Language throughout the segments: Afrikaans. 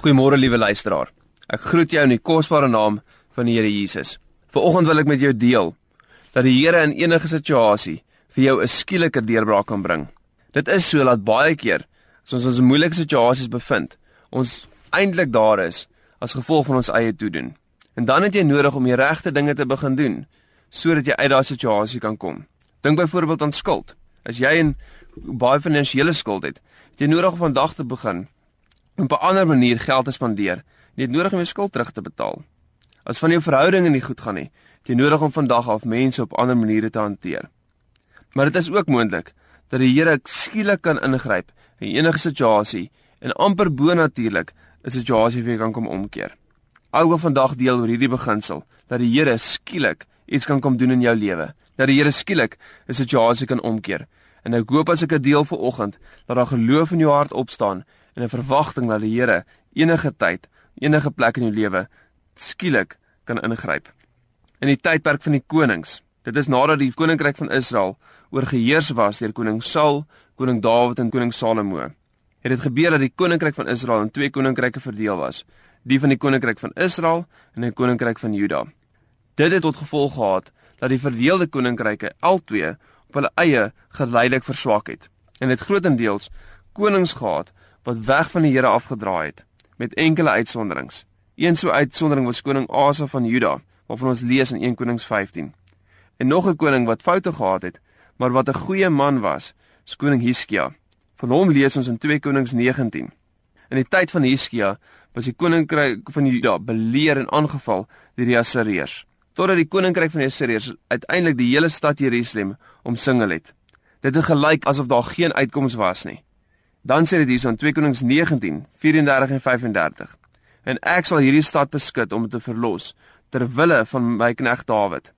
Goeiemôre liewe luisteraar. Ek groet jou in die kosbare naam van die Here Jesus. Vanoggend wil ek met jou deel dat die Here in enige situasie vir jou 'n skielike deurbraak kan bring. Dit is so dat baie keer as ons in moeilike situasies bevind, ons eintlik daar is as gevolg van ons eie toedoen. En dan het jy nodig om die regte dinge te begin doen sodat jy uit daardie situasie kan kom. Dink byvoorbeeld aan skuld. As jy 'n baie finansiële skuld het, het jy nodig om vandag te begin op 'n ander manier geld te spandeer. Jy het nodig om jou skuld terug te betaal. As van jou verhoudinge nie goed gaan nie, jy nodig om vandag af mense op ander maniere te hanteer. Maar dit is ook moontlik dat die Here skielik kan ingryp in enige situasie en amper bo natuurlik 'n situasie vir jou kan kom omkeer. Ek wil vandag deel oor hierdie beginsel dat die Here skielik iets kan kom doen in jou lewe. Dat die Here skielik 'n situasie kan omkeer. En ek hoop as ek 'n deel vanoggend dat daar geloof in jou hart opstaan en 'n verwagting dat die Here enige tyd, enige plek in jou lewe skielik kan ingryp. In die tydperk van die konings, dit is nadat die koninkryk van Israel oorgeheers was deur koning Saul, koning Dawid en koning Salomo. Het dit gebeur dat die koninkryk van Israel in twee koninkryke verdeel was, die van die koninkryk van Israel en die koninkryk van Juda. Dit het tot gevolg gehad dat die verdeelde koninkryke albei op hulle eie geleidelik verswak het en dit grootendeels konings gehad wat weg van die Here afgedraai het met enkele uitsonderings. Een so uitsondering was koning Asa van Juda, waarvan ons lees in 1 Konings 15. En nog 'n koning wat foute gehad het, maar wat 'n goeie man was, is koning Hiskia. Van hom lees ons in 2 Konings 19. In die tyd van Hiskia was die koninkryk van Juda beleer en aangeval deur die Assiriërs, totdat die koninkryk van die Assiriërs uiteindelik die hele stad Jerusalem omsingel het. Dit het gelyk asof daar geen uitkoms was nie. Dan sê dit hier in 2 Konings 19:34 en 35. En ek sal hierdie stad beskik om te verlos ter wille van my knegt Dawid.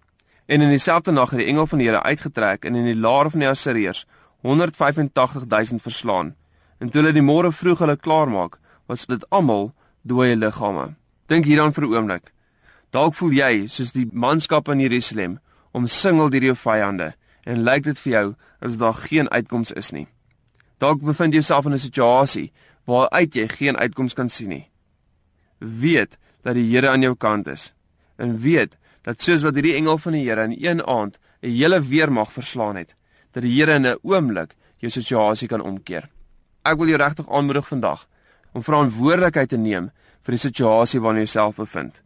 En in dieselfde nag het die engel van die Here uitgetrek en in die laar van die Assiriërs 185000 verslaan. En toe hulle die môre vroeg hulle klaarmaak, was dit almal dooie liggame. Dink hieraan vir 'n oomblik. Dalk voel jy soos die manskap in Jerusalem omsingel deur jou vyande en lyk dit vir jou asof daar geen uitkoms is nie. Dalk bevind jy jouself in 'n situasie waaruit jy geen uitkoms kan sien nie. Weet dat die Here aan jou kant is. En weet dat soos wat hierdie engel van die Here in een aand 'n hele weermag verslaan het, dat die Here in 'n oomblik jou situasie kan omkeer. Ek wil jou regtig aanmoedig vandag om verantwoordelikheid te neem vir die situasie waarin jy jouself bevind.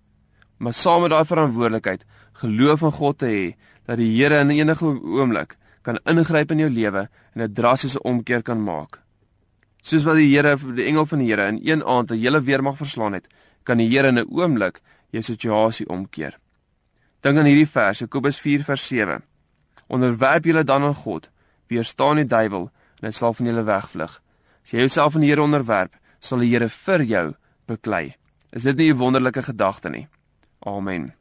Maar saam met daai verantwoordelikheid, geloof in God te hê dat die Here in enige oomblik kan ingryp in jou lewe en 'n drastiese omkeer kan maak. Soos wat die Here die engel van die Here in een aand 'n hele weermag verslaan het, kan die Here in 'n oomblik jou situasie omkeer. Dink aan hierdie vers, Jakobus 4:7. Onderwerp julle dan aan God, weerstaan die duiwel en hy sal van julle wegvlug. As jy jouself aan die Here onderwerp, sal die Here vir jou beklei. Is dit nie 'n wonderlike gedagte nie? Amen.